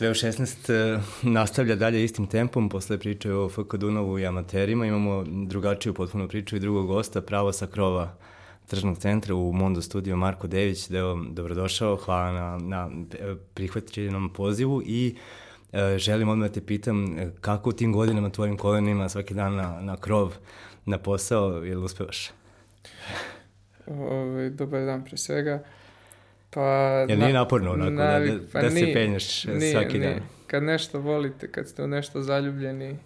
Sve u 16 e, nastavlja dalje istim tempom, posle priče o FK Dunavu i amaterima. Imamo drugačiju potpuno priču i drugog gosta, pravo sa krova tržnog centra u Mondo studio Marko Dević. Deo, dobrodošao, hvala na, na prihvaćenom pozivu i e, želim odmah da te pitam e, kako u tim godinama tvojim kolenima svaki dan na, na krov, na posao, ili uspevaš? Ove, ovaj, dobar dan pre svega. Pa, ja nije naporno onako, navik, da, da, pa da nije, se penješ nije, svaki nije. dan? Kad nešto volite, kad ste u nešto zaljubljeni,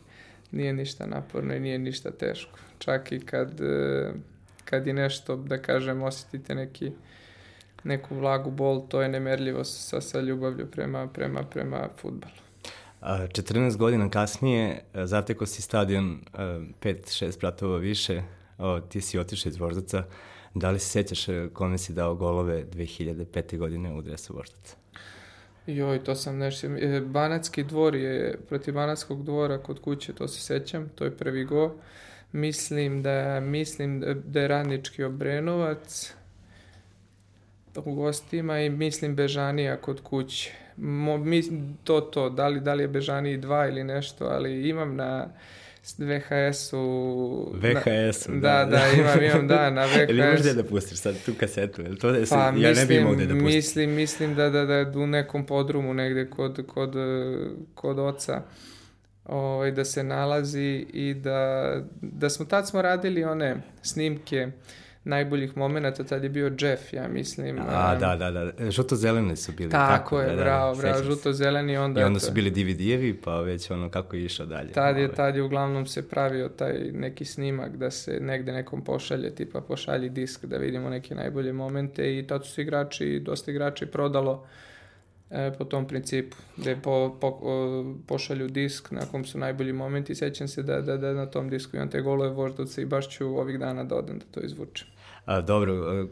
nije ništa naporno i nije ništa teško. Čak i kad, e, kad je nešto, da kažem, osjetite neki, neku vlagu bol, to je nemerljivo sa, sa ljubavlju prema, prema, prema futbalu. 14 godina kasnije e, zateko si stadion 5-6 e, pratova više, o, ti si otišao iz Voždaca. Da li se sećaš e, kome si dao golove 2005. godine u dresu Voždaca? Joj, to sam nešto... Banatski dvor je, protiv Banatskog dvora kod kuće, to se sećam, to je prvi go. Mislim da, mislim da je radnički Obrenovac u gostima i mislim Bežanija kod kuće. Mo, mi, to, to, da li, da li je Bežaniji dva ili nešto, ali imam na VHS-u... VHS-u, da. Da, da, imam, imam, da, na VHS. Ili možda da pustiš sad tu kasetu? Ili to da se, pa, ja mislim, ne bih imao da pustim. Mislim, mislim da, da, da u nekom podrumu negde kod, kod, kod oca ovaj, da se nalazi i da, da smo, tad smo radili one snimke najboljih momenta, tad je bio Jeff, ja mislim. A, um, da, da, da, žuto-zeleni su bili. Tako, tako je, da, bravo, da, bravo, žuto-zeleni. Onda, I onda su bili DVD-evi, pa već ono kako je išao dalje. Tad je, tad je uglavnom se pravio taj neki snimak da se negde nekom pošalje, tipa pošalji disk da vidimo neke najbolje momente i tad su igrači, dosta igrači prodalo e, po tom principu, gde po, po, o, pošalju disk na kom su najbolji momenti. Sećam se da, da, da na tom disku imam te golove voždovce i baš ću ovih dana da odem da to izvučem. A, dobro,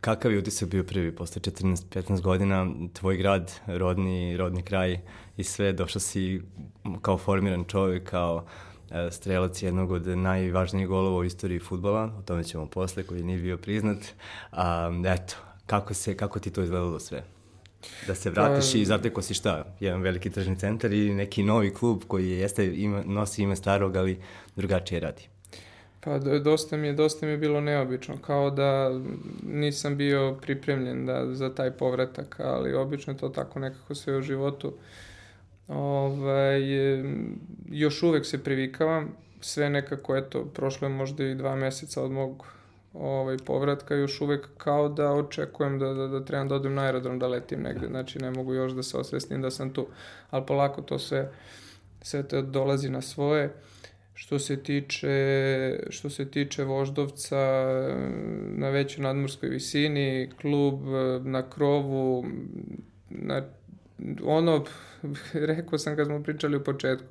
kakav je utisak bio prvi posle 14-15 godina, tvoj grad, rodni, rodni kraj i sve, došao si kao formiran čovjek, kao e, strelac jednog od najvažnijih golova u istoriji futbola, o tome ćemo posle, koji nije bio priznat. A, eto, kako, se, kako ti to izgledalo sve? Da se vratiš pa, i zateko si šta? Jedan veliki tržni centar i neki novi klub koji jeste, ima, nosi ime starog, ali drugačije radi. Pa dosta mi je, dosta mi je bilo neobično, kao da nisam bio pripremljen da, za taj povratak, ali obično je to tako nekako sve u životu. Ovaj, još uvek se privikavam, sve nekako, eto, prošlo je možda i dva meseca od mog ovaj, povratka, još uvek kao da očekujem da, da, da trebam da odem na aerodrom da letim negde, znači ne mogu još da se osvestim da sam tu, ali polako to sve, sve to dolazi na svoje. Uh, Što se tiče, što se tiče Voždovca na većoj nadmorskoj visini, klub na krovu, na, ono, rekao sam kad smo pričali u početku,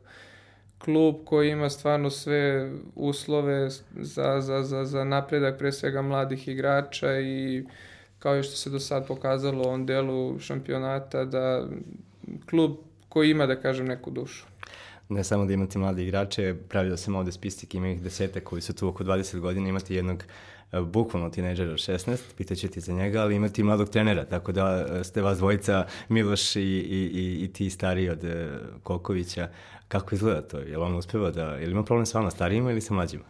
klub koji ima stvarno sve uslove za, za, za, za napredak pre svega mladih igrača i kao i što se do sad pokazalo u ovom delu šampionata da klub koji ima da kažem neku dušu ne samo da imate mlade igrače, pravio sam ovde spistik, ima ih deseta koji su tu oko 20 godina, imate jednog e, bukvalno tineđera 16, pitaću ti za njega, ali imate i mladog trenera, tako da e, ste vas dvojica, Miloš i, i, i, i ti stariji od e, Kokovića. Kako izgleda to? Je li on uspeva da, je li ima problem sa vama starijima ili sa mlađima?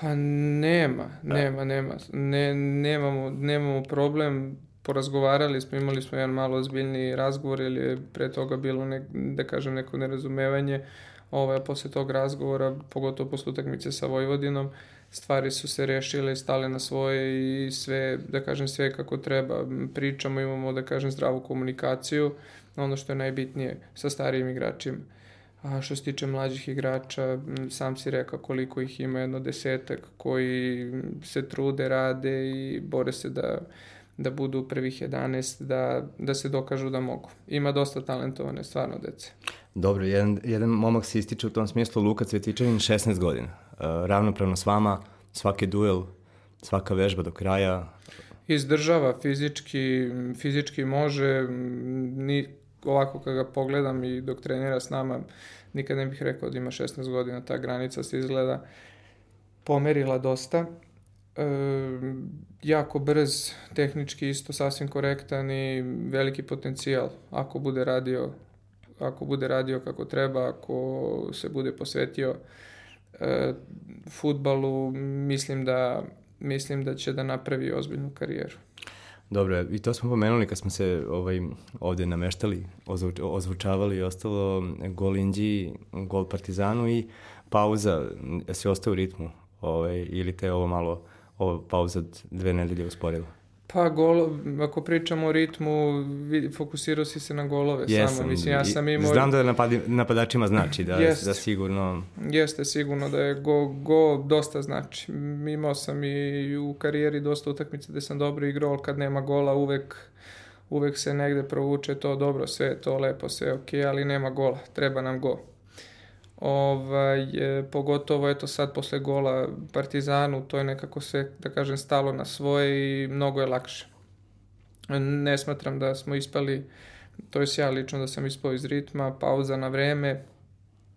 Pa nema, nema, nema. Ne, nemamo, nemamo problem porazgovarali smo, imali smo jedan malo ozbiljni razgovor ili je pre toga bilo, ne, da kažem, neko nerazumevanje. Ovaj, posle tog razgovora, pogotovo posle utakmice sa Vojvodinom, stvari su se rešile, stale na svoje i sve, da kažem, sve kako treba. Pričamo, imamo, da kažem, zdravu komunikaciju, ono što je najbitnije sa starijim igračima. A što se tiče mlađih igrača, sam si rekao koliko ih ima, jedno desetak koji se trude, rade i bore se da da budu u prvih 11, da, da se dokažu da mogu. Ima dosta talentovane, stvarno, dece. Dobro, jedan, jedan momak se ističe u tom smislu, Luka Cvetičanin, 16 godina. Uh, ravnopravno s vama, svaki duel, svaka vežba do kraja. Izdržava fizički, fizički može, ni, ovako kada ga pogledam i dok trenira s nama, nikad ne bih rekao da ima 16 godina, ta granica se izgleda pomerila dosta e, jako brz, tehnički isto sasvim korektan i veliki potencijal ako bude radio ako bude radio kako treba, ako se bude posvetio e, futbalu, mislim da, mislim da će da napravi ozbiljnu karijeru. Dobro, i to smo pomenuli kad smo se ovaj, ovde nameštali, ozvuč, ozvučavali i ostalo gol Inđi, gol Partizanu i pauza, jesi ostao u ritmu ovaj, ili te ovo malo, ovo pauza dve nedelje usporila? Pa gol, ako pričamo o ritmu, fokusirao si se na golove Jesam, samo. Mislim, ja sam imao... Znam da napadi, napadačima znači, da, Jest. da sigurno... Jeste, sigurno da je go, go dosta znači. Imao sam i u karijeri dosta utakmica gde sam dobro igrao, ali kad nema gola uvek, uvek se negde provuče to dobro, sve je to lepo, sve je okej, okay, ali nema gola, treba nam gol. Ovaj, e, pogotovo eto sad posle gola Partizanu, to je nekako sve, da kažem, stalo na svoje i mnogo je lakše. Ne smatram da smo ispali, to je ja lično da sam ispao iz ritma, pauza na vreme,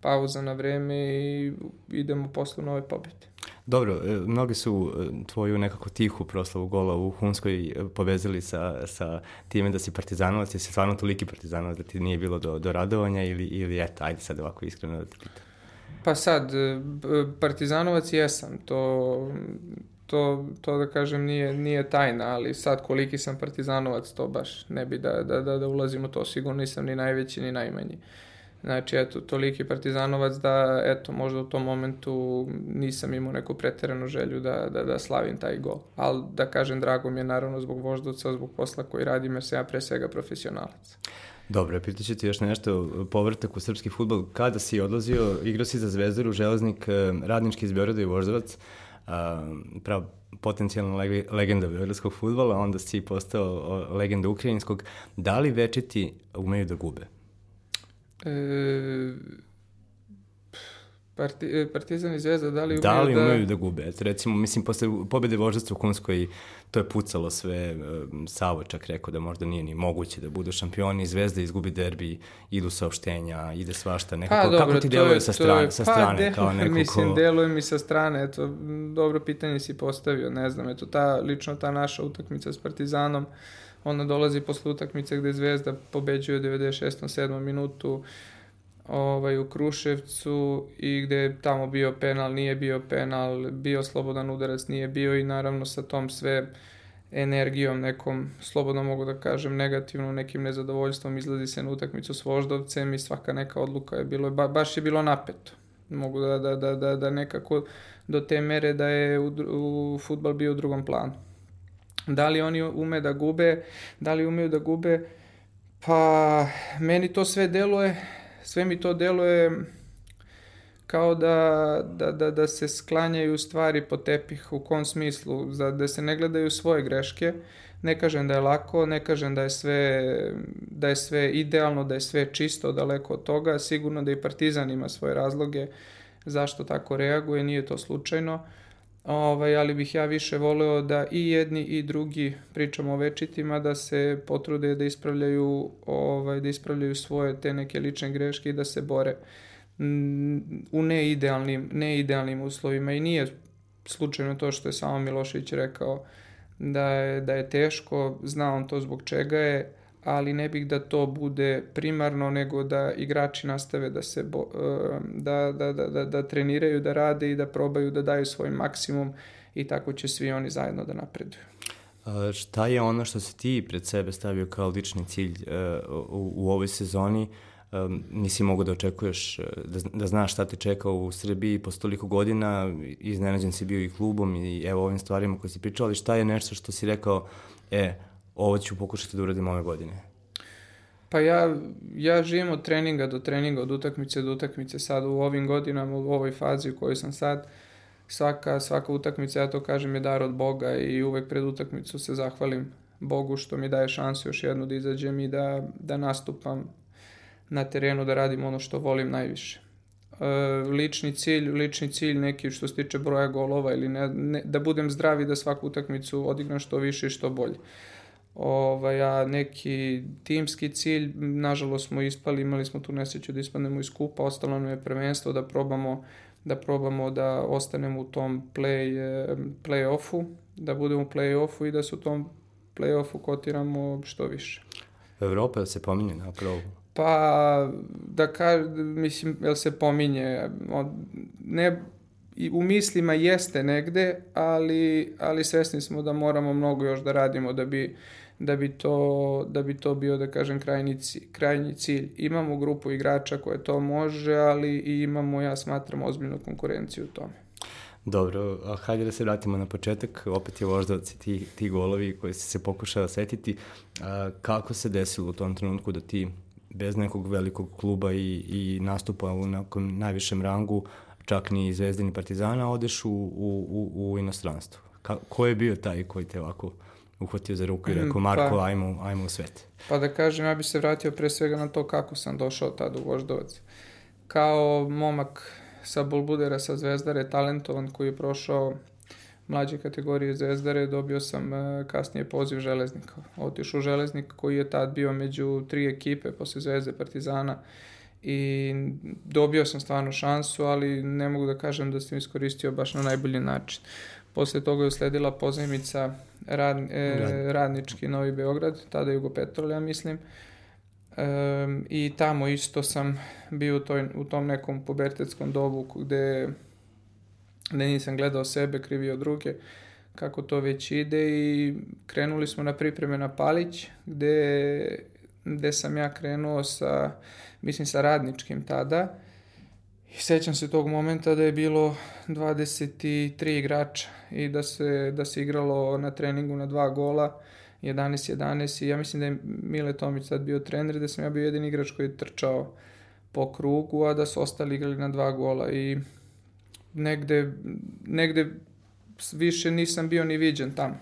pauza na vreme i idemo posle nove pobjede. Dobro, e, mnogi su e, tvoju nekako tihu proslavu gola u Hunskoj e, povezali sa, sa time da si partizanovac, jesi stvarno toliki partizanovac da ti nije bilo do, do radovanja ili, ili eto, ajde sad ovako iskreno da te pitam. Pa sad, partizanovac jesam, to, to, to da kažem nije, nije tajna, ali sad koliki sam partizanovac, to baš ne bi da, da, da, da ulazimo to, sigurno nisam ni najveći ni najmanji. Uh, Znači, eto, toliki partizanovac da, eto, možda u tom momentu nisam imao neku preteranu želju da, da, da slavim taj gol. Ali, da kažem, drago mi je naravno zbog voždovca, zbog posla koji radim, jer sam ja pre svega profesionalac. Dobro, pitaću ti još nešto, povrtak u srpski futbol. Kada si odlazio, igrao si za Zvezdaru, Železnik, eh, radnički iz Beograda i Voždovac, prav potencijalna legenda beogradskog futbola, onda si postao legenda ukrajinskog. Da li večiti umeju da gube? E, parti, e, Partizan i Zvezda, da li umeju da... li umeju da, da gube? Eto, recimo, mislim, posle pobede Voždovca u Kunskoj, to je pucalo sve. E, Savo čak rekao da možda nije ni moguće da budu šampioni. Zvezda izgubi derbi, idu saopštenja, ide svašta. Nekako, pa, dobro, kako ti deluje sa strane? Je, sa pa, strane deluje, kao neko mislim, ko... deluje mi sa strane. Eto, dobro pitanje si postavio, ne znam. Eto, ta, lično ta naša utakmica s Partizanom, ona dolazi posle utakmice gde Zvezda pobeđuje u 96. 7. minutu ovaj, u Kruševcu i gde je tamo bio penal, nije bio penal, bio slobodan udarac, nije bio i naravno sa tom sve energijom nekom, slobodno mogu da kažem, negativno, nekim nezadovoljstvom izlazi se na utakmicu s Voždovcem i svaka neka odluka je bilo, ba, baš je bilo napeto. Mogu da, da, da, da, da nekako do te mere da je u, u futbal bio u drugom planu. Da li oni ume da gube, da li umeju da gube, pa meni to sve deluje, sve mi to deluje kao da, da, da, da se sklanjaju stvari po tepih, u kom smislu, da, da se ne gledaju svoje greške, ne kažem da je lako, ne kažem da je sve, da je sve idealno, da je sve čisto, daleko od toga, sigurno da i Partizan ima svoje razloge zašto tako reaguje, nije to slučajno, Ovaj, ali bih ja više voleo da i jedni i drugi pričamo o večitima da se potrude da ispravljaju ovaj da ispravljaju svoje te neke lične greške i da se bore u neidealnim neidealnim uslovima. I nije slučajno to što je samo Milošević rekao da je, da je teško, zna on to zbog čega je, ali ne bih da to bude primarno, nego da igrači nastave da se bo, e, da, da, da, da, da treniraju, da rade i da probaju da daju svoj maksimum i tako će svi oni zajedno da napreduju. A, šta je ono što si ti pred sebe stavio kao lični cilj uh, u, u ovoj sezoni? Um, nisi mogu da očekuješ, da, da znaš šta te čeka u Srbiji posle toliko godina, iznenađen si bio i klubom i evo ovim stvarima koje si pričao, ali šta je nešto što si rekao, e, ovo ću pokušati da uradim ove godine? Pa ja, ja živim od treninga do treninga, od utakmice do utakmice sad u ovim godinama, u ovoj fazi u kojoj sam sad. Svaka, svaka utakmica, ja to kažem, je dar od Boga i uvek pred utakmicu se zahvalim Bogu što mi daje šansu još jednu da izađem i da, da nastupam na terenu, da radim ono što volim najviše. E, lični cilj, lični cilj neki što se tiče broja golova ili ne, ne, da budem zdrav i da svaku utakmicu odigram što više i što bolje ovaj, a neki timski cilj, nažalost smo ispali, imali smo tu nesreću da ispadnemo iz kupa, ostalo nam je prvenstvo da probamo da probamo da ostanemo u tom play, play-offu, da budemo u play-offu i da se u tom play-offu kotiramo što više. Evropa se pominje na provu? Pa, da ka, mislim, jel se pominje, ne, i u mislima jeste negde, ali, ali svesni smo da moramo mnogo još da radimo da bi, da bi, to, da bi to bio, da kažem, krajnji, krajnji cilj. Imamo grupu igrača koje to može, ali i imamo, ja smatram, ozbiljnu konkurenciju u tome. Dobro, a hajde da se vratimo na početak, opet je voždovac ti, ti golovi koji si se pokušao setiti. A, kako se desilo u tom trenutku da ti bez nekog velikog kluba i, i nastupa u nekom najvišem rangu, čak ni Zvezde ni Partizana, odeš u, u, u, u inostranstvo? Ka, ko je bio taj koji te ovako uhvatio za ruku i rekao, pa- Marko, pa, ajmo, ajmo u svet? Pa da kažem, ja bih se vratio pre svega na to kako sam došao tad u Voždovac. Kao momak sa Bulbudera, sa Zvezdare, talentovan koji je prošao mlađe kategorije Zvezdare, dobio sam e, kasnije poziv Železnika. Otišao u Železnik koji je tad bio među tri ekipe posle Zvezde Partizana i dobio sam stvarno šansu, ali ne mogu da kažem da sam iskoristio baš na najbolji način. Posle toga je usledila pozajmica rad, e, Radnički Novi Beograd, tada Jugopetrol, ja mislim. E, I tamo isto sam bio u, toj, u tom nekom pubertetskom dobu gde, gde nisam gledao sebe, krivio druge, kako to već ide i krenuli smo na pripreme na Palić, gde, gde sam ja krenuo sa, mislim, sa Radničkim tada. I sećam se tog momenta da je bilo 23 igrača i da se, da se igralo na treningu na dva gola, 11-11 i ja mislim da je Mile Tomić sad bio trener, da sam ja bio jedini igrač koji je trčao po krugu, a da su ostali igrali na dva gola i negde, negde više nisam bio ni viđen tamo.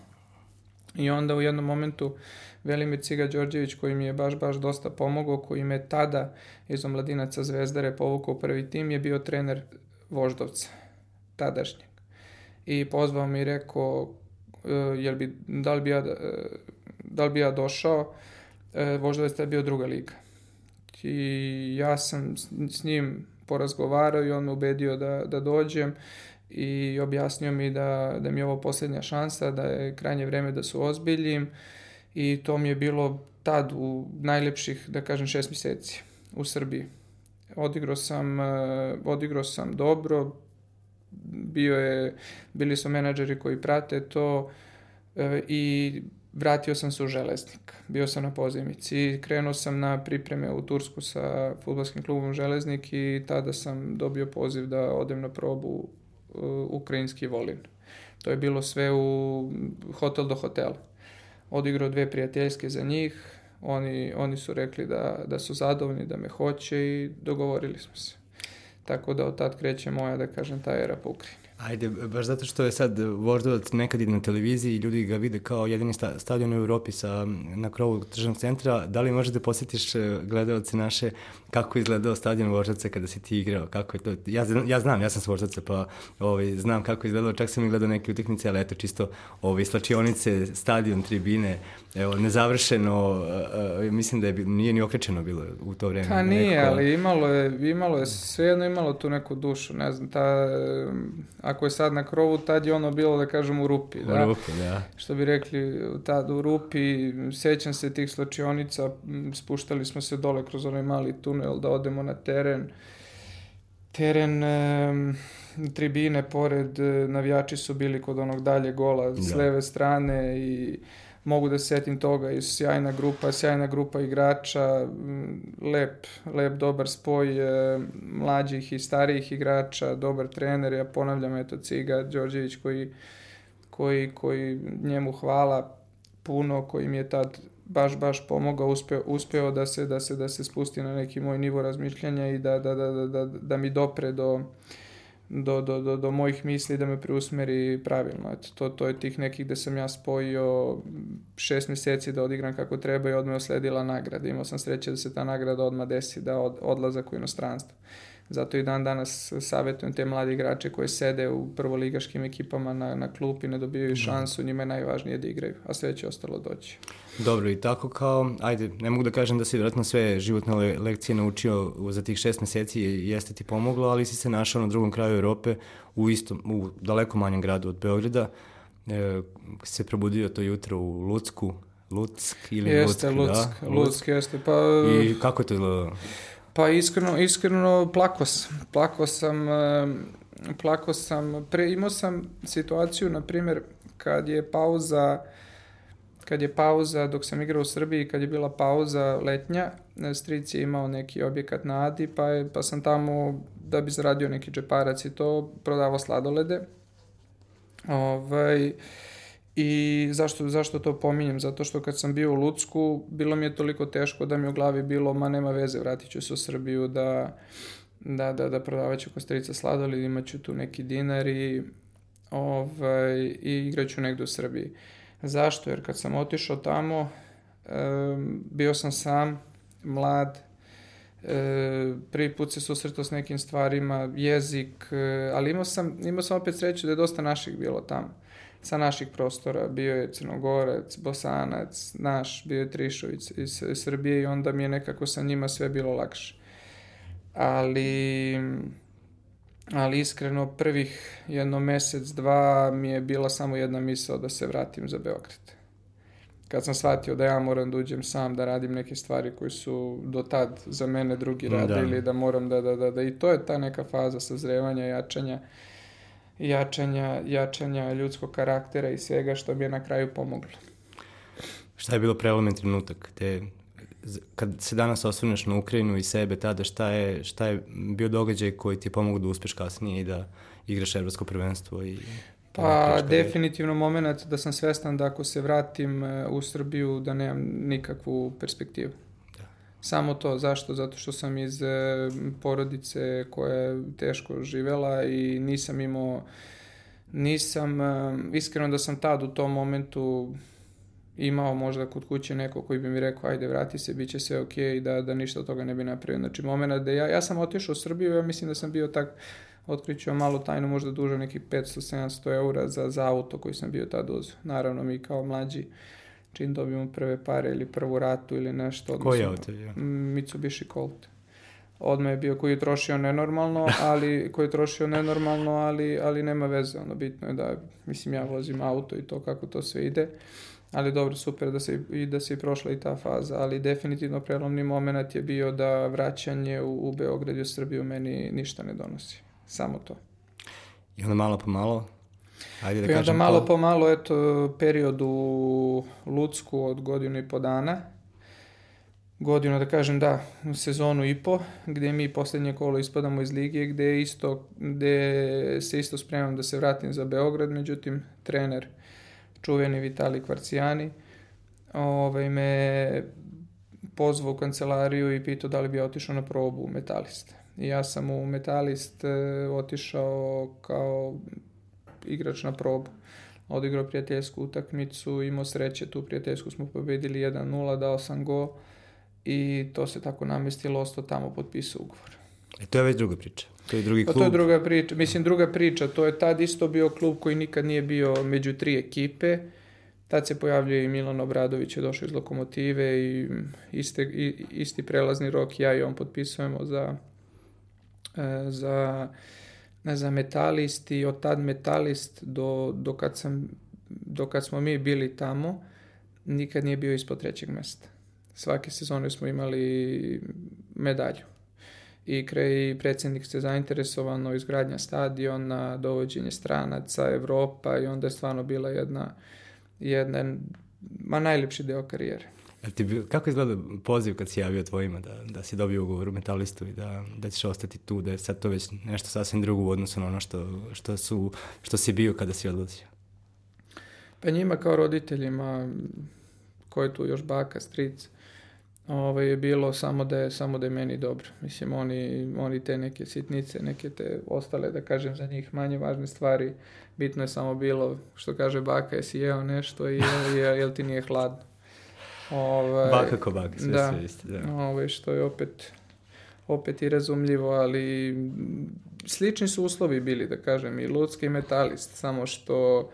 I onda u jednom momentu Velimir Ciga Đorđević koji mi je baš, baš dosta pomogao, koji me tada iz omladinaca Zvezdare povukao prvi tim, je bio trener Voždovca, tadašnjeg. I pozvao mi i rekao, e, jel bi, da, li bi ja, e, da li bi ja došao, e, Voždovac je bio druga liga. I ja sam s njim porazgovarao i on me ubedio da, da dođem i objasnio mi da, da mi je ovo poslednja šansa, da je krajnje vreme da se ozbiljim i to mi je bilo tad u najlepših, da kažem, šest meseci u Srbiji. Odigrao sam, eh, odigrao sam dobro, bio je, bili su menadžeri koji prate to eh, i vratio sam se u Železnik. Bio sam na pozemici. Krenuo sam na pripreme u Tursku sa futbolskim klubom Železnik i tada sam dobio poziv da odem na probu uh, ukrajinski volin. To je bilo sve u hotel do hotela. Odigrao dve prijateljske za njih. Oni, oni su rekli da, da su zadovoljni, da me hoće i dogovorili smo se. Tako da od tad kreće moja, da kažem, ta era po Ukrajini. Ajde, baš zato što je sad Voždovac nekad ide na televiziji i ljudi ga vide kao jedini sta, stadion u Europi sa, na krovu tržnog centra, da li možeš da posjetiš e, gledalce naše kako je izgledao stadion Voždovca kada si ti igrao, kako je to, ja, ja znam, ja sam s Voždovca pa ovaj, znam kako je izgledao, čak sam i gledao neke utakmice, ali eto čisto ovaj, slačionice, stadion, tribine, evo, nezavršeno, uh, uh, mislim da je, nije ni okrečeno bilo u to vreme. Pa nije, neko... ali imalo je, imalo je, svejedno imalo tu neku dušu, ne znam, ta ako je sad na krovu, tad je ono bilo, da kažem, u rupi. Da? U rupi, da. Što bi rekli, tad u rupi, sećam se tih slačionica, spuštali smo se dole kroz onaj mali tunel da odemo na teren. Teren, e, tribine pored, e, navijači su bili kod onog dalje gola s da. leve strane i mogu da se setim toga i sjajna grupa, sjajna grupa igrača, lep, lep dobar spoj e, mlađih i starijih igrača, dobar trener, ja ponavljam eto Ciga Đorđević koji, koji, koji njemu hvala puno, koji mi je tad baš baš pomogao, uspeo, uspeo da se da se da se spusti na neki moj nivo razmišljanja i da da da da da, da mi dopre do do, do, do, do mojih misli da me preusmeri pravilno. Eto, to, to je tih nekih gde sam ja spojio šest meseci da odigram kako treba i odmah osledila nagrada. Imao sam sreće da se ta nagrada odmah desi, da od, odlazak u inostranstvo. Zato i dan danas savjetujem te mlade igrače koji sede u prvoligaškim ekipama na, na klupi, ne dobijaju da. šansu, njima je najvažnije da igraju, a sve će ostalo doći. Dobro, i tako kao, ajde, ne mogu da kažem da si vjerojatno sve životne le lekcije naučio za tih šest meseci i jeste ti pomoglo, ali si se našao na drugom kraju Europe u istom, u daleko manjem gradu od Beograda, e, se probudio to jutro u Lucku, Luck ili jeste, Luck, da? Luck, jeste. Pa, I kako je to izgledalo? Pa iskreno, iskreno plako sam. Plako sam, e, plako sam. Pre, imao sam situaciju, na primjer, kad je pauza kad je pauza, dok sam igrao u Srbiji, kad je bila pauza letnja, stric je imao neki objekat na Adi, pa, je, pa sam tamo, da bi zaradio neki džeparac i to, prodavao sladolede. Ovaj, I zašto, zašto to pominjem? Zato što kad sam bio u Lucku, bilo mi je toliko teško da mi u glavi bilo, ma nema veze, vratit ću se u Srbiju da, da, da, da prodavaću kostarica sladoled, imaću tu neki dinar i, ovaj, i igraću negde u Srbiji. Zašto? Jer kad sam otišao tamo, um, bio sam sam, mlad, e, prvi put se susretao s nekim stvarima, jezik, e, ali imao sam, imao sam opet sreću da je dosta naših bilo tamo. Sa naših prostora, bio je Crnogorac, Bosanac, naš, bio je Trišović iz, iz Srbije i onda mi je nekako sa njima sve bilo lakše. Ali ali iskreno prvih jedno mesec, dva mi je bila samo jedna misao da se vratim za Beograd. Kad sam shvatio da ja moram da uđem sam, da radim neke stvari koje su do tad za mene drugi da. radili, da, da moram da, da, da, da, i to je ta neka faza sazrevanja, jačanja, jačanja, jačanja ljudskog karaktera i svega što mi je na kraju pomoglo. Šta je bilo prelomen trenutak? Te kad se danas osvrneš na Ukrajinu i sebe tada, šta je, šta je bio događaj koji ti je pomogao da uspeš kasnije i da igraš evropsko prvenstvo i Pa, definitivno moment da sam svestan da ako se vratim e, u Srbiju da nemam nikakvu perspektivu. Samo to, zašto? Zato što sam iz e, porodice koja je teško živela i nisam imao, nisam, e, iskreno da sam tad u tom momentu imao možda kod kuće neko koji bi mi rekao ajde vrati se, bit će sve ok i da, da ništa od toga ne bi napravio. Znači moment da ja, ja sam otišao u Srbiju, ja mislim da sam bio tak, otkriću malu tajnu, možda duže nekih 500-700 eura za, za auto koji sam bio tad uz. Naravno mi kao mlađi čim dobijemo prve pare ili prvu ratu ili nešto. Koji auto je? Mitsubishi Colt. Odmah je bio koji je trošio nenormalno, ali koji je trošio nenormalno, ali, ali nema veze, ono bitno je da, mislim ja vozim auto i to kako to sve ide ali dobro, super da se, i da se i prošla i ta faza, ali definitivno prelomni moment je bio da vraćanje u, u Beograd i u Srbiju meni ništa ne donosi. Samo to. I onda malo po malo? Ajde da I onda malo po malo, eto, period u Lucku od godinu i po dana, godinu, da kažem da, sezonu i po, gde mi poslednje kolo ispadamo iz lige, gde, isto, gde se isto spremam da se vratim za Beograd, međutim, trener čuveni Vitali Kvarcijani, ovaj, me pozvao u kancelariju i pitao da li bi otišao na probu u Metalist. I ja sam u Metalist e, otišao kao igrač na probu. Odigrao prijateljsku utakmicu, imao sreće, tu prijateljsku smo pobedili 1-0, dao sam go i to se tako namestilo, ostao tamo potpisao ugovor. E to je već druga priča. To je drugi klub. Pa to je druga priča. Mislim, druga priča. To je tad isto bio klub koji nikad nije bio među tri ekipe. Tad se pojavljuje i Milan Obradović je došao iz Lokomotive i iste, i, isti prelazni rok ja i on potpisujemo za, e, za, ne za metalist i od tad metalist do, do, kad sam, do kad smo mi bili tamo nikad nije bio ispod trećeg mesta. Svake sezone smo imali medalju i kraj predsednik se zainteresovano izgradnja stadiona, dovođenje stranaca, Evropa i onda je stvarno bila jedna, jedna ma najlepši deo karijere. Jel ti, kako izgleda poziv kad si javio tvojima da, da si dobio ugovor u metalistu i da, da ćeš ostati tu, da je sad to već nešto sasvim drugo u odnosu na ono što, što, su, što si bio kada si odlazio? Pa njima kao roditeljima, ko je tu još baka, stric, ovaj, je bilo samo da je, samo da je meni dobro. Mislim, oni, oni te neke sitnice, neke te ostale, da kažem, za njih manje važne stvari, bitno je samo bilo, što kaže baka, jesi jeo nešto i jel, jel, jel ti nije hladno. Ovaj, baka ko baka, sve da, sve isti. Da, ovaj, što je opet, opet i razumljivo, ali slični su uslovi bili, da kažem, i ludski i metalist, samo što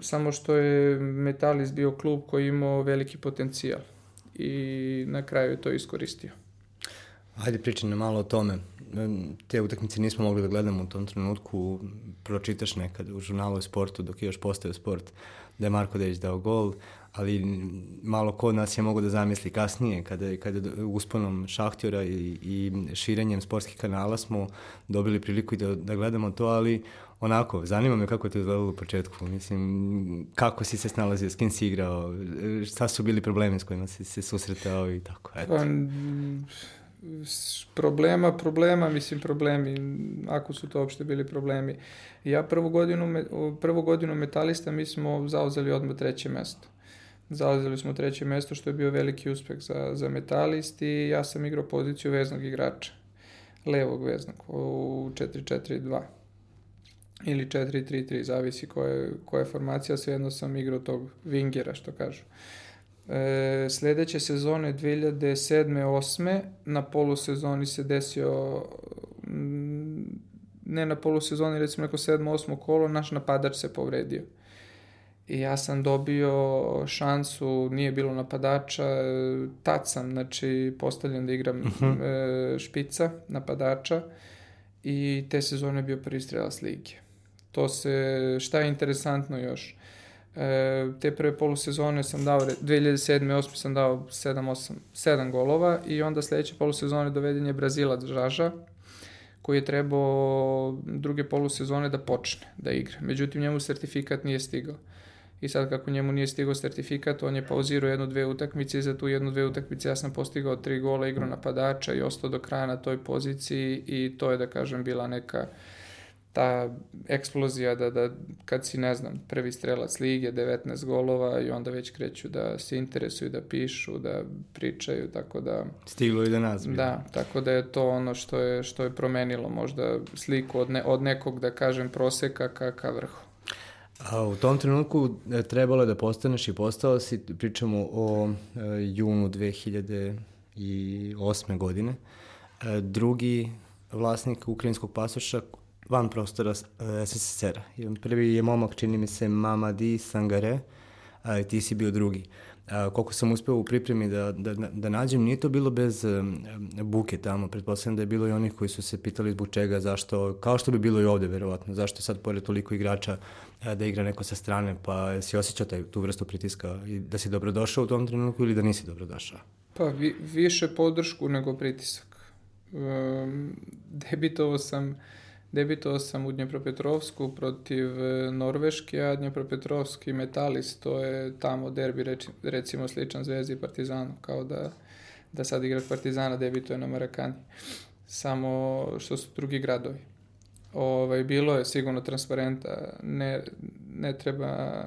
samo što je Metalist bio klub koji imao veliki potencijal i na kraju je to iskoristio. Ajde pričaj na malo o tome. Te utakmice nismo mogli da gledamo u tom trenutku. Pročitaš nekad u žurnalu sportu dok je još postao sport da je Marko Dejić dao gol, ali malo ko od nas je mogo da zamisli kasnije, kada, kada usponom šahtjora i, i širenjem sportskih kanala smo dobili priliku i da, da gledamo to, ali onako, zanima me kako je to izgledalo u početku. Mislim, kako si se snalazio, s kim si igrao, šta su bili problemi s kojima si se susretao i tako, eto. Pa, problema, problema, mislim problemi, ako su to uopšte bili problemi. Ja prvu godinu, prvu godinu metalista mi smo zauzeli odmah treće mesto. Zauzeli smo treće mesto što je bio veliki uspeh za, za metalist i ja sam igrao poziciju veznog igrača. Levog veznog u 4-4-2 ili 4-3-3, zavisi koja je, koja formacija, svejedno sam igrao tog vingera, što kažu. E, sledeće sezone 2007. 8. na polusezoni se desio mm, ne na polusezoni, recimo neko 7. 8. kolo, naš napadač se povredio. I ja sam dobio šansu, nije bilo napadača, tad sam, znači, postavljen da igram uh mhm. -huh. e, špica, napadača i te sezone bio prvi strelac lige. To se, šta je interesantno još, E, te prve polusezone sam dao, 2007. 8. sam dao 7, 8, 7 golova i onda sledeće polusezone doveden je Brazilac Žaža, koji je trebao druge polusezone da počne da igra. Međutim, njemu sertifikat nije stigao. I sad kako njemu nije stigao sertifikat, on je pauzirao jednu, dve utakmice i za tu jednu, dve utakmice ja sam postigao tri gola, igro napadača i ostao do kraja na toj poziciji i to je, da kažem, bila neka uh, ta eksplozija da, da kad si, ne znam, prvi strelac lige, 19 golova i onda već kreću da se interesuju, da pišu, da pričaju, tako da... Stiglo i da nas. Da, tako da je to ono što je, što je promenilo možda sliku od, ne, od nekog, da kažem, proseka ka, ka vrhu. A u tom trenutku e, trebalo je da postaneš i postao si, pričamo o e, junu 2008. godine, e, drugi vlasnik ukrajinskog pasoša van prostora uh, SSSR-a. Prvi je momak, čini mi se, Mamadi Sangare, a ti si bio drugi. A, koliko sam uspeo u pripremi da, da, da nađem, nije to bilo bez um, buke tamo. Pretpostavljam da je bilo i onih koji su se pitali zbog čega, zašto, kao što bi bilo i ovde, verovatno, zašto je sad pored toliko igrača a, da igra neko sa strane, pa si osjećao taj, tu vrstu pritiska i da si dobrodošao u tom trenutku ili da nisi dobrodošao? Pa vi, više podršku nego pritisak. Um, debitovao sam Debitovao sam u Dnjepropetrovsku protiv e, Norveške, a Dnjepropetrovski metalist, to je tamo derbi recimo sličan Zvezdi i Partizanu, kao da, da sad igrač Partizana debituje na Marakani. Samo što su drugi gradovi. Ovaj, bilo je sigurno transparenta, ne, ne treba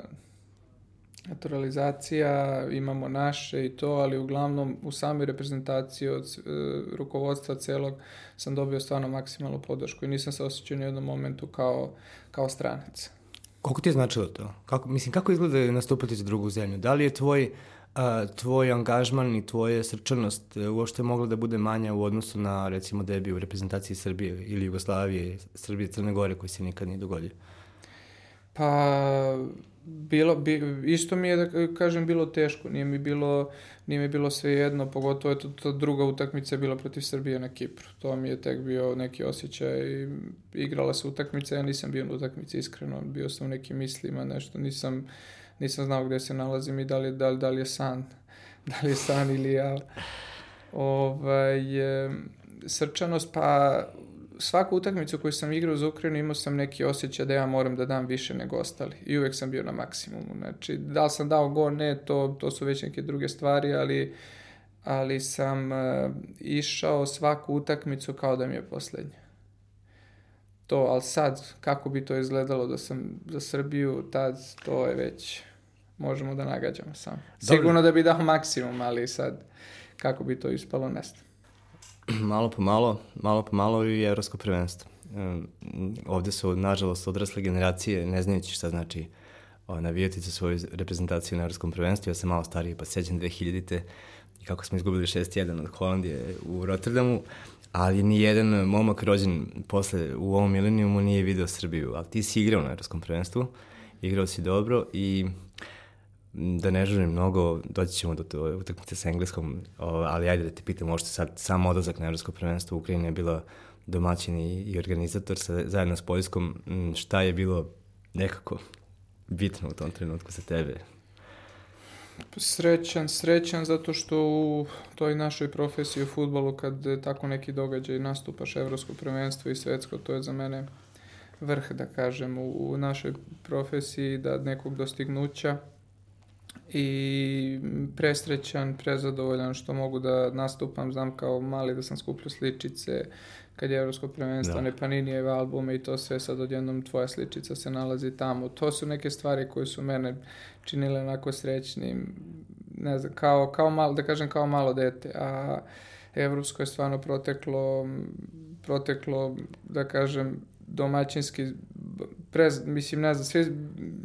naturalizacija, imamo naše i to, ali uglavnom u samoj reprezentaciji od e, rukovodstva celog sam dobio stvarno maksimalnu podršku i nisam se osjećao ni u jednom momentu kao, kao stranac. Koliko ti je značilo to? Kako, mislim, kako izgleda nastupati za drugu zemlju? Da li je tvoj, a, tvoj angažman i tvoja srčanost e, uopšte mogla da bude manja u odnosu na, recimo, debi u reprezentaciji Srbije ili Jugoslavije, Srbije, Crne Gore, koji se nikad nije dogodio? Pa, bilo, bi, isto mi je, da kažem, bilo teško, nije mi bilo, nije mi bilo sve jedno, pogotovo je to, to druga utakmica je bila protiv Srbije na Kipru. To mi je tek bio neki osjećaj, igrala se utakmica, ja nisam bio na utakmici iskreno, bio sam u nekim mislima, nešto, nisam, nisam znao gde se nalazim i da li, da li, da li je san, da li je san ili ja. Ovaj, srčanost, pa svaku utakmicu koju sam igrao za Ukrajinu imao sam neki osjećaj da ja moram da dam više nego ostali. I uvek sam bio na maksimumu. Znači, da li sam dao gol, ne, to, to su već neke druge stvari, ali, ali sam uh, išao svaku utakmicu kao da mi je poslednja. To, ali sad, kako bi to izgledalo da sam za Srbiju, tad to je već, možemo da nagađamo sam. Sigurno da bi dao maksimum, ali sad, kako bi to ispalo, ne znam. malo po malo, malo po malo i evropsko prvenstvo. Ovde su, nažalost, odrasle generacije, ne znajući šta znači navijati za svoju reprezentaciju na evropskom prvenstvu. Ja sam malo stariji, pa sećam 2000-te i kako smo izgubili 6-1 od Holandije u Rotterdamu, ali ni jedan momak rođen posle u ovom milenijumu nije video Srbiju. Ali ti si igrao na evropskom prvenstvu, igrao si dobro i da ne žurim mnogo, doći ćemo do to utakmice sa engleskom, ali ajde da te pitam, možete sad sam odlazak na evropsko prvenstvo u Ukrajini je bila domaćin i, organizator sa, zajedno s Poljskom. Šta je bilo nekako bitno u tom trenutku za tebe? Srećan, srećan zato što u toj našoj profesiji u futbolu kad tako neki događaj nastupaš evropsko prvenstvo i svetsko, to je za mene vrh, da kažem, u, u našoj profesiji, da nekog dostignuća i presrećan, prezadovoljan što mogu da nastupam, znam kao mali da sam skupljao sličice, kad je Evropsko prvenstvo, da. ne Paninijeve albume i to sve, sad odjednom tvoja sličica se nalazi tamo. To su neke stvari koje su mene činile onako srećnim, ne znam, kao, kao malo, da kažem kao malo dete, a Evropsko je stvarno proteklo, proteklo, da kažem, domaćinski prez, mislim, ne znam, svi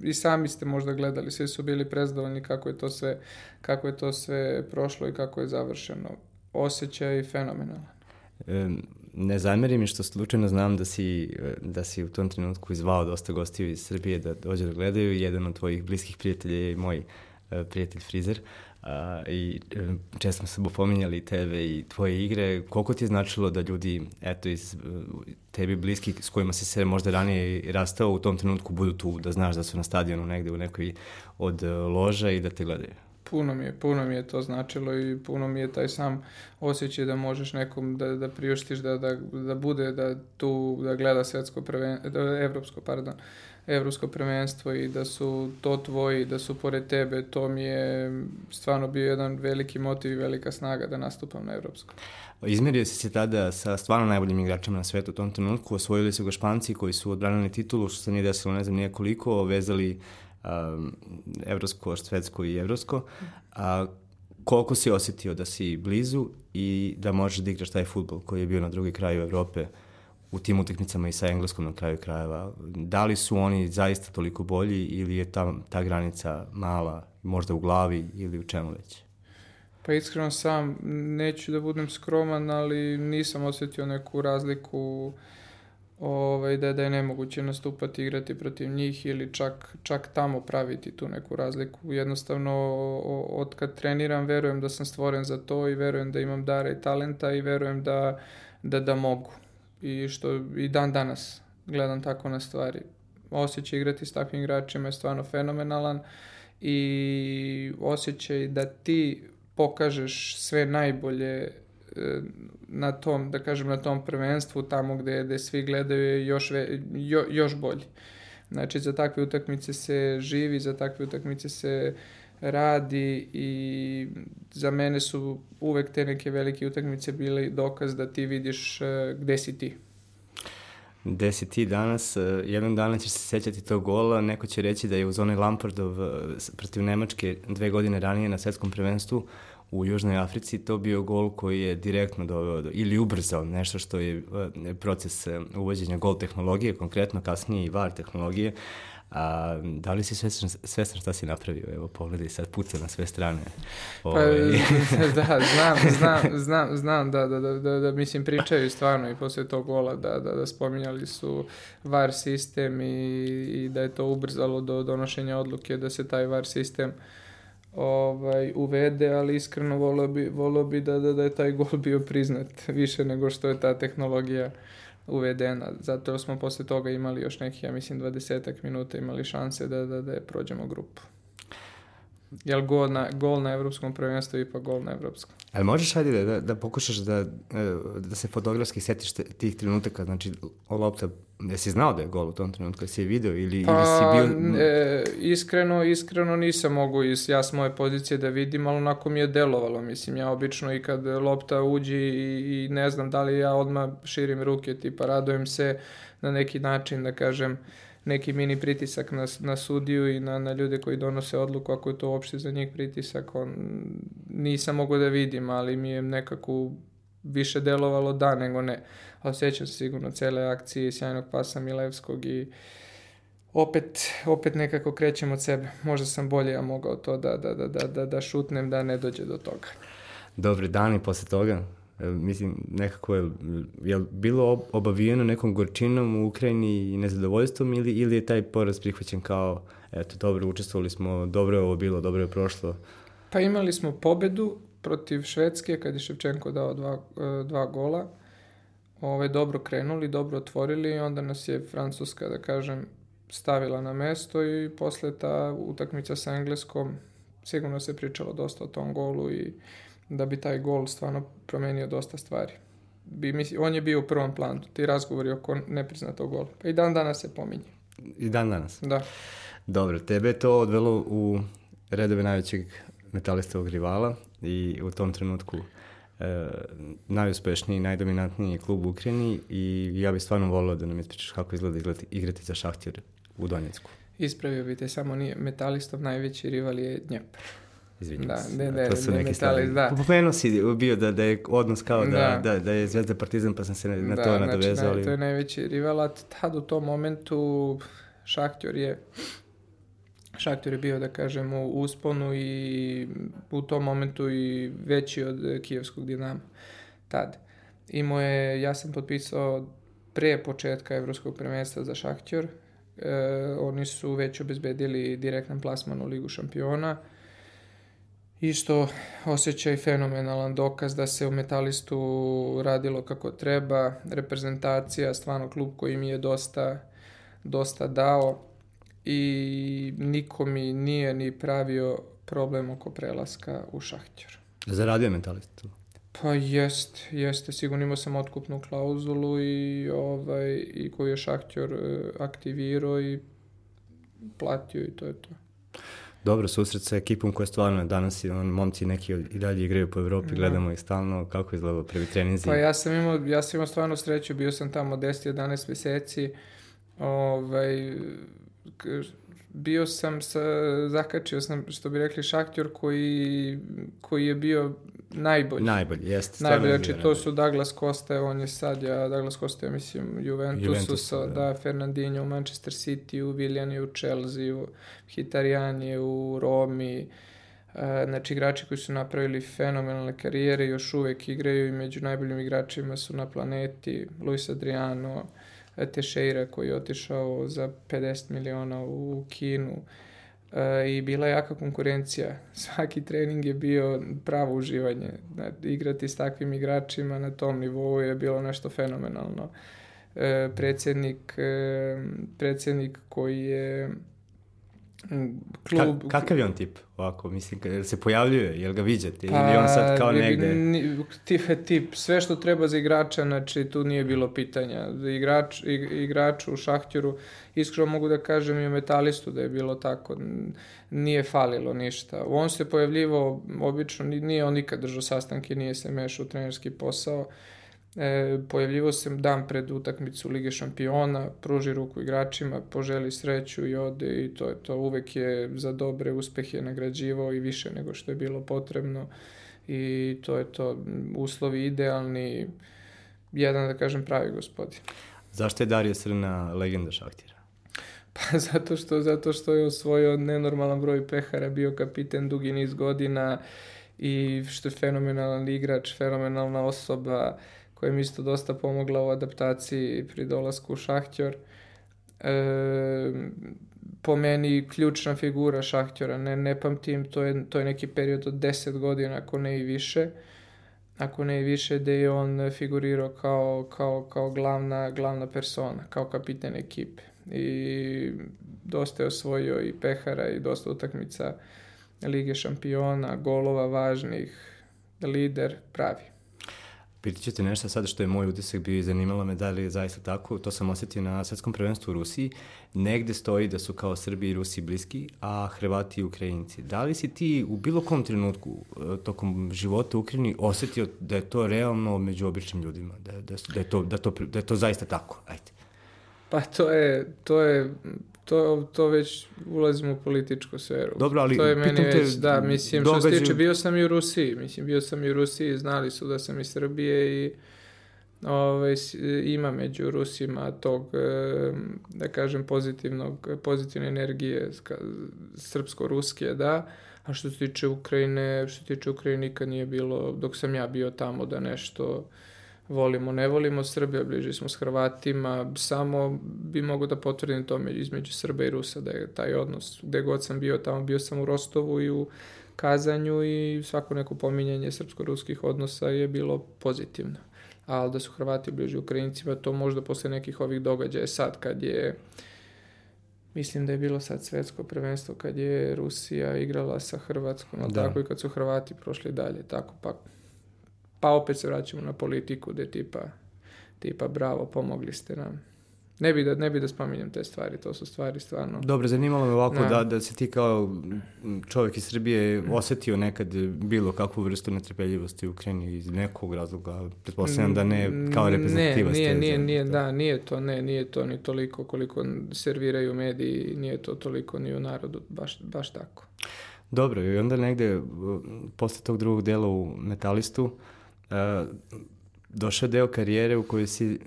i sami ste možda gledali, svi su bili prezdovoljni kako je to sve, kako je to sve prošlo i kako je završeno. Osjećaj fenomenalan. E, ne zameri mi što slučajno znam da si, da si u tom trenutku izvao dosta gostiju iz Srbije da dođe da gledaju. Jedan od tvojih bliskih prijatelja je moj uh, prijatelj Frizer. Uh, I uh, često smo se pominjali tebe i tvoje igre. Koliko ti je značilo da ljudi, eto, iz uh, tebi bliski s kojima si se možda ranije rastao u tom trenutku budu tu, da znaš da su na stadionu negde u nekoj od uh, loža i da te gledaju? puno mi je, puno mi je to značilo i puno mi je taj sam osjećaj da možeš nekom da, da priuštiš da, da, da bude da tu da gleda svetsko prvenstvo, da, evropsko, pardon, evropsko prvenstvo i da su to tvoji, da su pored tebe, to mi je stvarno bio jedan veliki motiv i velika snaga da nastupam na evropsko. Izmerio si se tada sa stvarno najboljim igračima na svetu u tom trenutku, osvojili su ga Španci koji su odbranili titulu, što se nije desilo ne znam nije koliko, vezali um, evropsko, švedsko i evropsko. A, koliko si osetio da si blizu i da možeš da igraš taj futbol koji je bio na drugi kraju Evrope u tim utakmicama i sa engleskom na kraju krajeva. Da li su oni zaista toliko bolji ili je ta, ta granica mala, možda u glavi ili u čemu već? Pa iskreno sam, neću da budem skroman, ali nisam osetio neku razliku ovaj, da, da je nemoguće nastupati, igrati protiv njih ili čak, čak tamo praviti tu neku razliku. Jednostavno, od kad treniram, verujem da sam stvoren za to i verujem da imam dara i talenta i verujem da, da, da mogu. I što i dan danas gledam tako na stvari. Osjećaj igrati s takvim igračima je stvarno fenomenalan i osjećaj da ti pokažeš sve najbolje na tom, da kažem, na tom prvenstvu, tamo gde, gde svi gledaju je još, ve, jo, još bolji. Znači, za takve utakmice se živi, za takve utakmice se radi i za mene su uvek te neke velike utakmice bile dokaz da ti vidiš uh, gde si ti. Gde si ti danas, uh, jedan dana ćeš se sećati tog gola, neko će reći da je uz onaj Lampardov uh, protiv Nemačke dve godine ranije na svetskom prvenstvu u Južnoj Africi to bio gol koji je direktno doveo do, ili ubrzao nešto što je e, proces e, uvođenja gol tehnologije, konkretno kasnije i VAR tehnologije. A, da li si svestan, svestan šta si napravio? Evo, pogledaj sad puca na sve strane. Pa, Ove... da, znam, znam, znam, znam da, da, da, da, da, mislim, pričaju stvarno i posle tog gola da, da, da spominjali su VAR sistem i, i da je to ubrzalo do donošenja odluke da se taj VAR sistem ovaj, uvede, ali iskreno volio bi, volio bi da, da, da je taj gol bio priznat više nego što je ta tehnologija uvedena. Zato smo posle toga imali još neki, ja mislim, 20 minuta imali šanse da, da, da prođemo grupu. Jel gol na, gol na evropskom prvenstvu i pa gol na evropskom? Ali možeš ajde da, da, da pokušaš da, e, da se fotografski setiš tih trenutaka, znači lopta, jesi znao da je gol u tom trenutku, jesi je video ili, pa, ili si bio... E, iskreno, iskreno nisam mogu iz, ja s moje pozicije da vidim, ali onako mi je delovalo, mislim, ja obično i kad lopta uđi i, i ne znam da li ja odmah širim ruke, tipa radujem se na neki način, da kažem, neki mini pritisak na, na sudiju i na, na ljude koji donose odluku, ako je to uopšte za njih pritisak, on, nisam mogao da vidim, ali mi je nekako više delovalo da nego ne. Osjećam se sigurno cele akcije sjajnog pasa Milevskog i opet, opet nekako krećem od sebe. Možda sam bolje ja mogao to da, da, da, da, da, da šutnem, da ne dođe do toga. Dobri dani posle toga? E, mislim, nekako je, je bilo obavijeno nekom gorčinom u Ukrajini i nezadovoljstvom ili, ili je taj poraz prihvaćen kao, eto, dobro, učestvovali smo, dobro je ovo bilo, dobro je prošlo. Pa imali smo pobedu protiv Švedske kad je Ševčenko dao dva, e, dva gola. Ove, dobro krenuli, dobro otvorili i onda nas je Francuska, da kažem, stavila na mesto i posle ta utakmica sa Engleskom sigurno se pričalo dosta o tom golu i da bi taj gol stvarno promenio dosta stvari. Bi, misli, on je bio u prvom planu, ti razgovori oko nepriznatog gola. Pa i dan danas se pominje. I dan danas? Da. Dobro, tebe je to odvelo u redove najvećeg metalistovog rivala i u tom trenutku e, najuspešniji, najdominantniji klub u Ukrajini i ja bih stvarno volio da nam ispričaš kako izgleda igrati, igrati za Šahtjer u Donjecku. Ispravio bi te, samo nije metalistov najveći rival je Dnjepr. Izvinjam Da, se. ne, ne, to su ne neke stvari. da. Pomenuo si bio da, da je odnos kao da, Da. da, da je Zvezda Partizan, pa sam se na, da, to znači, nadovezao. ali- to je najveći rival, a tad u tom momentu Šahtjor je Šahtjor je bio, da kažem, u usponu i u tom momentu i veći od kijevskog Dinama. Tad. Imao je, ja sam potpisao pre početka evropskog prvenstva za Šahtjor. E, oni su već obezbedili direktan plasman u Ligu šampiona. Isto osjećaj fenomenalan dokaz da se u Metalistu radilo kako treba, reprezentacija, stvarno klub koji mi je dosta, dosta dao i niko mi nije ni pravio problem oko prelaska u Šahtjor. Zaradio je mentalist. Pa jest, jeste, sigurno imao sam otkupnu klauzulu i, ovaj, i koju je Šahtjor e, aktivirao i platio i to je to. Dobro, susret sa ekipom koja stvarno danas je, on, momci neki i dalje igraju po Evropi, Da. gledamo ih stalno, kako izgleda prvi treninzi. Pa ja sam imao, ja sam imao stvarno sreću, bio sam tamo 10-11 meseci, ovaj, bio sam sa, zakačio sam, što bi rekli, šaktjor koji, koji je bio najbolji. Najbolji, jeste. Najbolji, znači to su Douglas Costa, on je sad, ja, Douglas Costa je, mislim, Juventusu, Juventusu, sa, da. da. Fernandinho u Manchester City, u Willian je u Chelsea, u Hitarian je u Romi, e, znači igrači koji su napravili fenomenalne karijere, još uvek igraju i među najboljim igračima su na planeti, Luis Adriano, Teixeira koji je otišao za 50 miliona u Kinu, i bila je jaka konkurencija. Svaki trening je bio pravo uživanje. Da, igrati s takvim igračima na tom nivou je bilo nešto fenomenalno. E, predsjednik, e, predsjednik koji je klub... Ka, kakav je on tip? Ovako, mislim, jel se pojavljuje, jel ga viđate? ili on sad kao Pa, je- negde? ni- Tip, tip, sve što treba za igrača, znači tu nije bilo pitanja. Igrač, ig- igraču u Šahtjoru, iskreno mogu da kažem i u Metalistu da je bilo tako. Nije falilo ništa. On se pojavljivao, obično, ni- nije on nikad držao sastanke, nije se mešao u trenerski posao. E, pojavljivao se dan pred utakmicu Lige šampiona, pruži ruku igračima, poželi sreću i ode i to je to. Uvek je za dobre uspehe nagrađivao i više nego što je bilo potrebno i to je to. Uslovi idealni, jedan da kažem pravi gospodin. Zašto je Dario Srna legenda Šahtira? Pa zato što, zato što je osvojio nenormalan broj pehara, bio kapiten dugi niz godina i što je fenomenalan igrač, fenomenalna osoba koja mi isto dosta pomogla u adaptaciji pri dolasku u Šahtjor. E, po meni ključna figura Šahtjora, ne, ne pamtim, to je, to je neki period od 10 godina, ako ne i više ako ne i više, da je on figurirao kao, kao, kao glavna, glavna persona, kao kapiten ekipe. I dosta je osvojio i pehara i dosta utakmica Lige šampiona, golova važnih, lider pravi. Pitat ću te nešto sad što je moj utisak bio i zanimalo me da li je zaista tako. To sam osjetio na svetskom prvenstvu u Rusiji. Negde stoji da su kao Srbi i Rusi bliski, a Hrvati i Ukrajinci. Da li si ti u bilo kom trenutku e, tokom života u Ukrajini osetio da je to realno među običnim ljudima? Da, da, da, je, to, da, to, da je to zaista tako? Ajde. Pa to je, to je, to, to već ulazimo u političku sferu. Dobro, ali to je meni te, već, da, mislim, što se tiče, bio sam i u Rusiji, mislim, bio sam i u Rusiji, znali su da sam iz Srbije i ovaj, s- ima među Rusima tog, e, da kažem, pozitivnog, pozitivne energije srpsko-ruske, da, a što se tiče Ukrajine, što se tiče Ukrajine nikad nije bilo, dok sam ja bio tamo, da nešto volimo, ne volimo Srbiju, bliži smo s Hrvatima, samo bi mogu da potvrdim to između Srba i Rusa, da je taj odnos, gde god sam bio tamo, bio sam u Rostovu i u Kazanju i svako neko pominjanje srpsko-ruskih odnosa je bilo pozitivno. Ali da su Hrvati bliži Ukrajincima, to možda posle nekih ovih događaja sad kad je mislim da je bilo sad svetsko prvenstvo kad je Rusija igrala sa Hrvatskom, da. tako i kad su Hrvati prošli dalje, tako pa pa opet se vraćamo na politiku gde tipa, tipa bravo, pomogli ste nam. Ne bi, da, ne bi da spominjem te stvari, to su stvari stvarno... Dobro, zanimalo me ovako da, da se ti kao čovjek iz Srbije osetio nekad bilo kakvu vrstu netrpeljivosti u Ukrajini iz nekog razloga, pretpostavljam da ne kao reprezentativac. Ne, nije, nije, nije, da, nije to, ne, nije to ni toliko koliko serviraju mediji, nije to toliko ni u narodu, baš, baš tako. Dobro, i onda negde posle tog drugog dela u Metalistu, Uh, došao deo karijere u kojoj si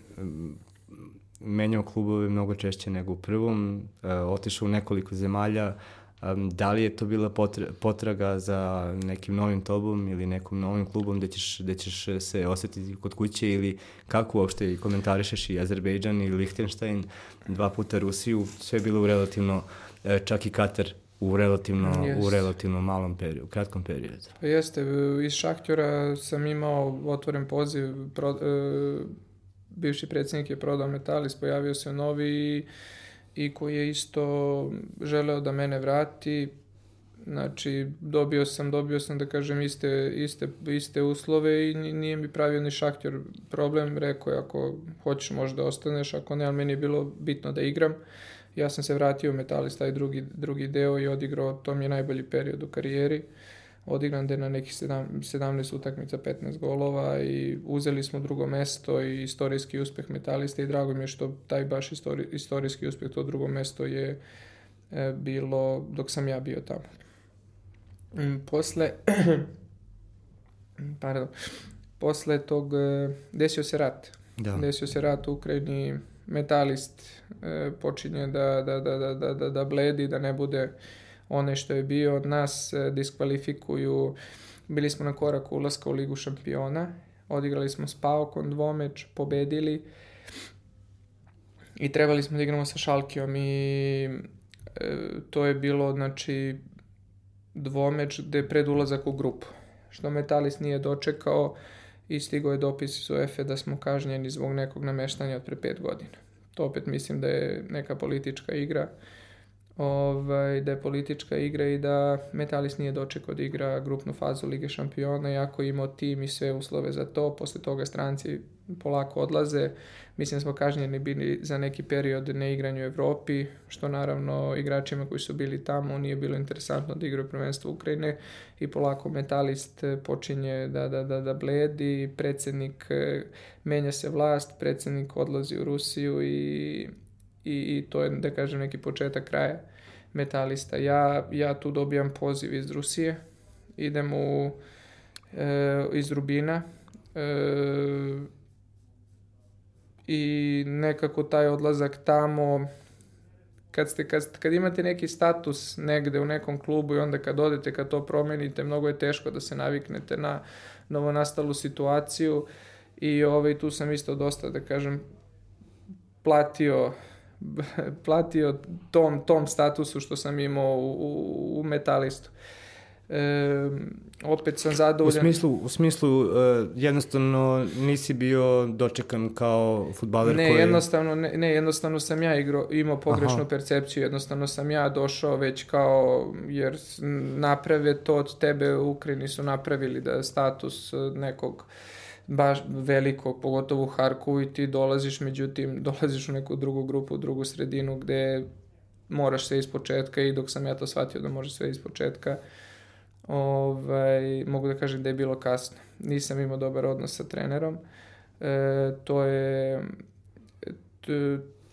menjao klubove mnogo češće nego u prvom, uh, otišao u nekoliko zemalja, da li je to bila potraga za nekim novim tobom ili nekom novim klubom gde ćeš, gde ćeš se osetiti kod kuće ili kako uopšte komentarišeš i Azerbejdžan i Lichtenstein, dva puta Rusiju, sve je bilo relativno, uh, čak i Katar u relativno, yes. u relativno malom periodu, kratkom periodu. Pa jeste, iz Šahtjora sam imao otvoren poziv, pro, e, bivši predsjednik je prodao Metalis, pojavio se novi i, i koji je isto želeo da mene vrati, Znači, dobio sam, dobio sam da kažem iste, iste, iste uslove i nije mi pravio ni šahtjor problem. Rekao je, ako hoćeš možda ostaneš, ako ne, ali meni je bilo bitno da igram. Uh, Ja sam se vratio u Metalis, taj drugi, drugi deo i odigrao, to mi je najbolji period u karijeri. Odigran je na nekih 17 utakmica, 15 golova i uzeli smo drugo mesto i istorijski uspeh Metalista i drago mi je što taj baš istori, istorijski uspeh, to drugo mesto je e, bilo dok sam ja bio tamo. Mm, posle, pardon, posle tog e, desio se rat. Da. Desio se rat u Ukrajini, metalist e, počinje da, da, da, da, da, da, da bledi, da ne bude one što je bio nas, e, diskvalifikuju. Bili smo na koraku ulaska u Ligu šampiona, odigrali smo s Paokom dvomeč, pobedili i trebali smo da igramo sa Šalkijom i e, to je bilo, znači, dvomeč gde je pred ulazak u grupu. Što Metalist nije dočekao, i stigo je dopis iz UEFA da smo kažnjeni zbog nekog nameštanja od pre pet godina. To opet mislim da je neka politička igra ovaj, da je politička igra i da Metalis nije dočekao da igra grupnu fazu Lige šampiona, iako imao tim i sve uslove za to. Posle toga stranci polako odlaze. Mislim da smo kažnjeni bili za neki period neigranju u Evropi, što naravno igračima koji su bili tamo nije bilo interesantno da igraju prvenstvo Ukrajine i polako metalist počinje da, da, da, da bledi, predsednik menja se vlast, predsednik odlazi u Rusiju i i, i to je, da kažem, neki početak kraja metalista. Ja, ja tu dobijam poziv iz Rusije, idem u, e, iz Rubina e, i nekako taj odlazak tamo kad, ste, kad, kad imate neki status negde u nekom klubu i onda kad odete, kad to promenite, mnogo je teško da se naviknete na novonastalu situaciju i ovaj, tu sam isto dosta, da kažem, platio platio tom, tom statusu što sam imao u, u, u metalistu. E, opet sam zadovoljan. U smislu, u smislu uh, jednostavno nisi bio dočekan kao futbaler ne, koji... Jednostavno, ne, ne, jednostavno sam ja igro, imao pogrešnu Aha. percepciju, jednostavno sam ja došao već kao, jer naprave to od tebe u Ukrajini su napravili da status nekog uh, baš veliko, pogotovo u Harkovu i ti dolaziš, međutim, dolaziš u neku drugu grupu, u drugu sredinu gde moraš sve iz početka i dok sam ja to shvatio da može sve iz početka, ovaj, mogu da kažem da je bilo kasno. Nisam imao dobar odnos sa trenerom. E, to je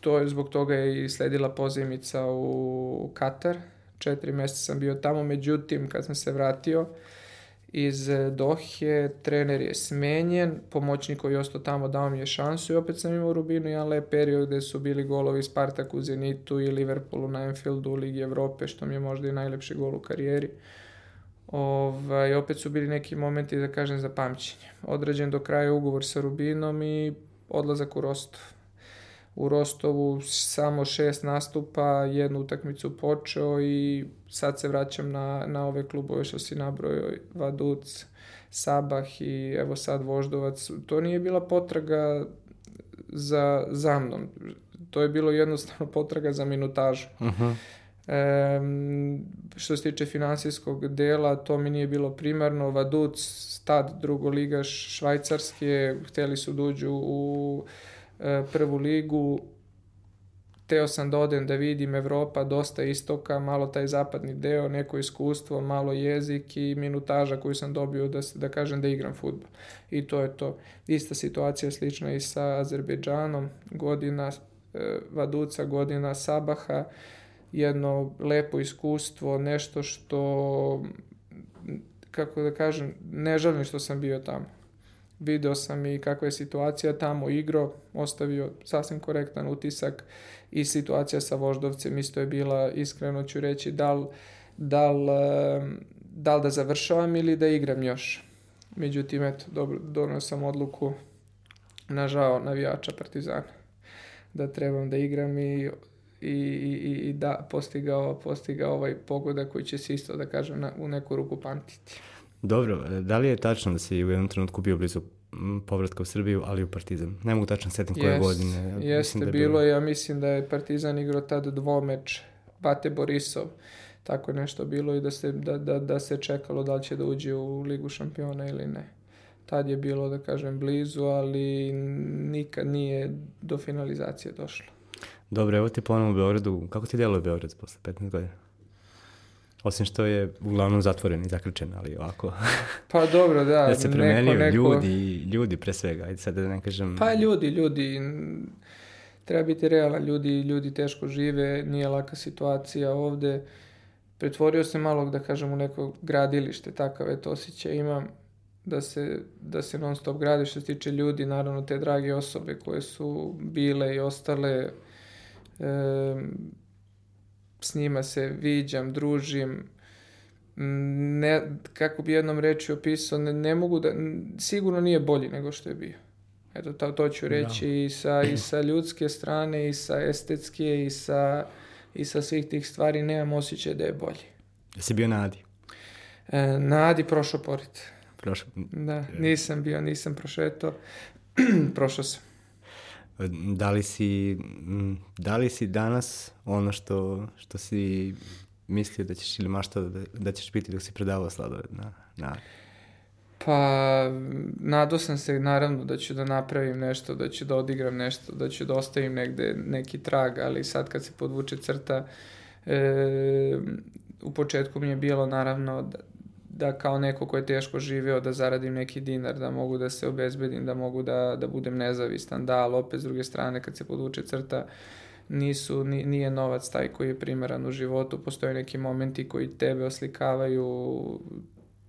to je zbog toga je i sledila pozajmica u Katar. Četiri meseca sam bio tamo, međutim, kad sam se vratio, iz Dohe, trener je smenjen, pomoćnik koji je ostao tamo dao mi je šansu i opet sam imao u Rubinu jedan lep period gde su bili golovi Spartak u Zenitu i Liverpoolu na Anfieldu u Ligi Evrope, što mi je možda i najlepši gol u karijeri. Ovaj, opet su bili neki momenti, da kažem, za pamćenje. Određen do kraja ugovor sa Rubinom i odlazak u Rostov. U Rostovu samo šest nastupa, jednu utakmicu počeo i sad se vraćam na, na ove klubove što si nabrojio, Vaduc, Sabah i evo sad Voždovac. To nije bila potraga za, za mnom. To je bilo jednostavno potraga za minutažu. Uh -huh. E, što se tiče finansijskog dela, to mi nije bilo primarno. Vaduc, stad drugoligaš švajcarske, hteli su da u e, prvu ligu. Teo sam da odem da vidim Evropa, dosta istoka, malo taj zapadni deo, neko iskustvo, malo jezik i minutaža koju sam dobio da, da kažem da igram futbol. I to je to. Ista situacija slična i sa Azerbejdžanom, godina e, Vaduca, godina Sabaha, jedno lepo iskustvo, nešto što, kako da kažem, ne želim što sam bio tamo. Video sam i kakva je situacija tamo, igro, ostavio sasvim korektan utisak i situacija sa Voždovcem isto je bila, iskreno ću reći, da li, da li, da, li da završavam ili da igram još. Međutim, eto, dobro, donio sam odluku na žao navijača Partizana da trebam da igram i i, i, i da postigao, postigao ovaj pogodak koji će se isto, da kažem, na, u neku ruku pamtiti. Dobro, da li je tačno da si u jednom trenutku bio blizu povratka u Srbiju, ali u Partizan? Ne mogu tačno setim koje yes, godine. Jeste, da je bilo, bilo, ja mislim da je Partizan igrao tad dvomeč Bate Borisov, tako nešto bilo i da se, da, da, da se čekalo da li će da uđe u Ligu šampiona ili ne. Tad je bilo, da kažem, blizu, ali nikad nije do finalizacije došlo. Dobro, evo ti ponovno u Beogradu. Kako ti djeluje Beograd posle 15 godina? Osim što je uglavnom zatvoren i zaključen, ali ovako. Pa dobro, da. da se promenio neko, neko... ljudi, ljudi pre svega, ajde sad da ne kažem... Pa ljudi, ljudi, treba biti realan, ljudi, ljudi teško žive, nije laka situacija ovde. Pretvorio se malo, da kažem, u neko gradilište, takav je to osjećaj imam da se, da se non stop gradi što se tiče ljudi, naravno te drage osobe koje su bile i ostale s njima se viđam, družim, ne, kako bi jednom reči opisao, ne, ne mogu da, sigurno nije bolji nego što je bio. Eto, to, to ću reći da. i, sa, i sa ljudske strane, i sa estetske, i sa, i sa svih tih stvari, nemam osjećaj da je bolji. Jesi bio na Adi? E, na Adi prošao pored. Prošao? Da, nisam bio, nisam prošetao, prošao sam da li si, da li si danas ono što, što si mislio da ćeš ili maštao da, da ćeš biti dok si predavao sladoled na, na? Pa, nadao sam se naravno da ću da napravim nešto, da ću da odigram nešto, da ću da ostavim negde neki trag, ali sad kad se podvuče crta, e, u početku mi je bilo naravno da, da kao neko ko je teško živeo da zaradim neki dinar, da mogu da se obezbedim, da mogu da, da budem nezavistan, da, ali opet s druge strane kad se podvuče crta nisu, nije novac taj koji je primaran u životu, postoje neki momenti koji tebe oslikavaju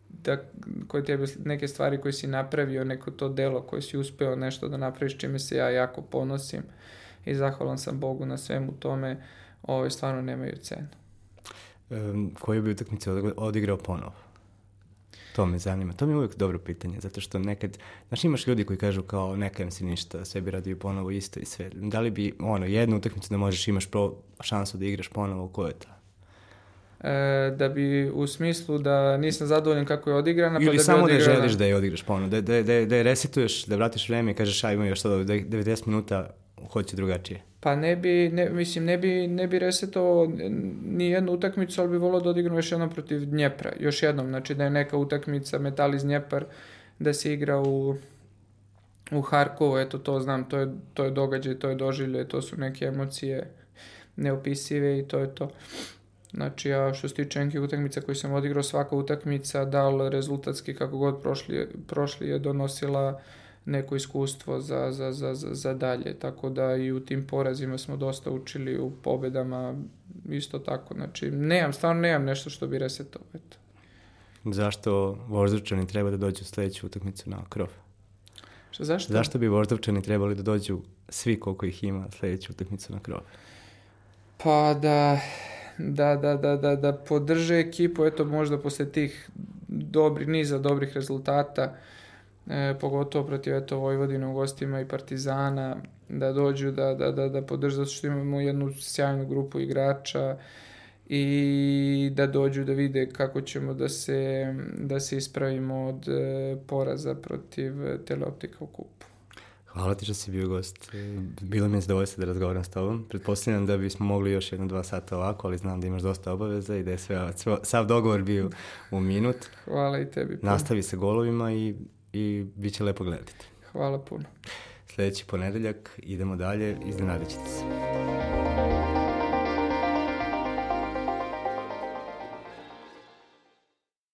da, koje tebe, neke stvari koje si napravio, neko to delo koje si uspeo nešto da napraviš, čime se ja jako ponosim i zahvalan sam Bogu na svemu tome, ove stvarno nemaju cenu. Um, koju bi utakmicu odigrao ponovo? To me zanima. To mi je uvijek dobro pitanje, zato što nekad, znaš, imaš ljudi koji kažu kao nekajem si ništa, sve bi radio ponovo isto i sve. Da li bi, ono, jednu utakmicu da možeš, imaš pro, šansu da igraš ponovo, ko je to? E, da bi u smislu da nisam zadovoljan kako je odigrana, pa Ili da samo da želiš da je odigraš ponovo, da, da, da, da je resetuješ, da vratiš vreme i kažeš, aj ima još sada 90 minuta, hoće drugačije. Pa ne bi, ne, mislim, ne bi, ne bi resetovao ni jednu utakmicu, ali bi volao da odigram još jednom protiv Dnjepra. Još jednom, znači da je neka utakmica Metal iz Dnjepar, da se igra u, u Harkovu, eto to znam, to je, to je događaj, to je doživlje, to su neke emocije neopisive i to je to. Znači, ja što se tiče nekih utakmica koji sam odigrao, svaka utakmica, da li rezultatski kako god prošli, prošli je donosila neko iskustvo za, za, za, za dalje, tako da i u tim porazima smo dosta učili u pobedama isto tako, znači nemam, stvarno nemam nešto što bi resetao, eto. Zašto Voždovčani treba da dođu u sledeću utakmicu na krov? Što, zašto? Zašto bi Voždovčani trebali da dođu svi koliko ih ima sledeću utakmicu na krov? Pa da, da, da, da, da, da podrže ekipu, eto možda posle tih dobri, niza dobrih rezultata, e, pogotovo protiv eto Vojvodina u gostima i Partizana, da dođu da, da, da, da podrže, zato što imamo jednu sjajnu grupu igrača i da dođu da vide kako ćemo da se, da se ispravimo od e, poraza protiv teleoptika u kupu. Hvala ti što si bio gost. Bilo mi je zadovoljstvo da razgovaram s tobom. Pretpostavljam da bismo mogli još jedno dva sata ovako, ali znam da imaš dosta obaveza i da je sve, sve sav dogovor bio u minut. Hvala i tebi. Nastavi sa golovima i, i bit će lepo gledati. Hvala puno. Sljedeći ponedeljak idemo dalje, iznenadit ćete se.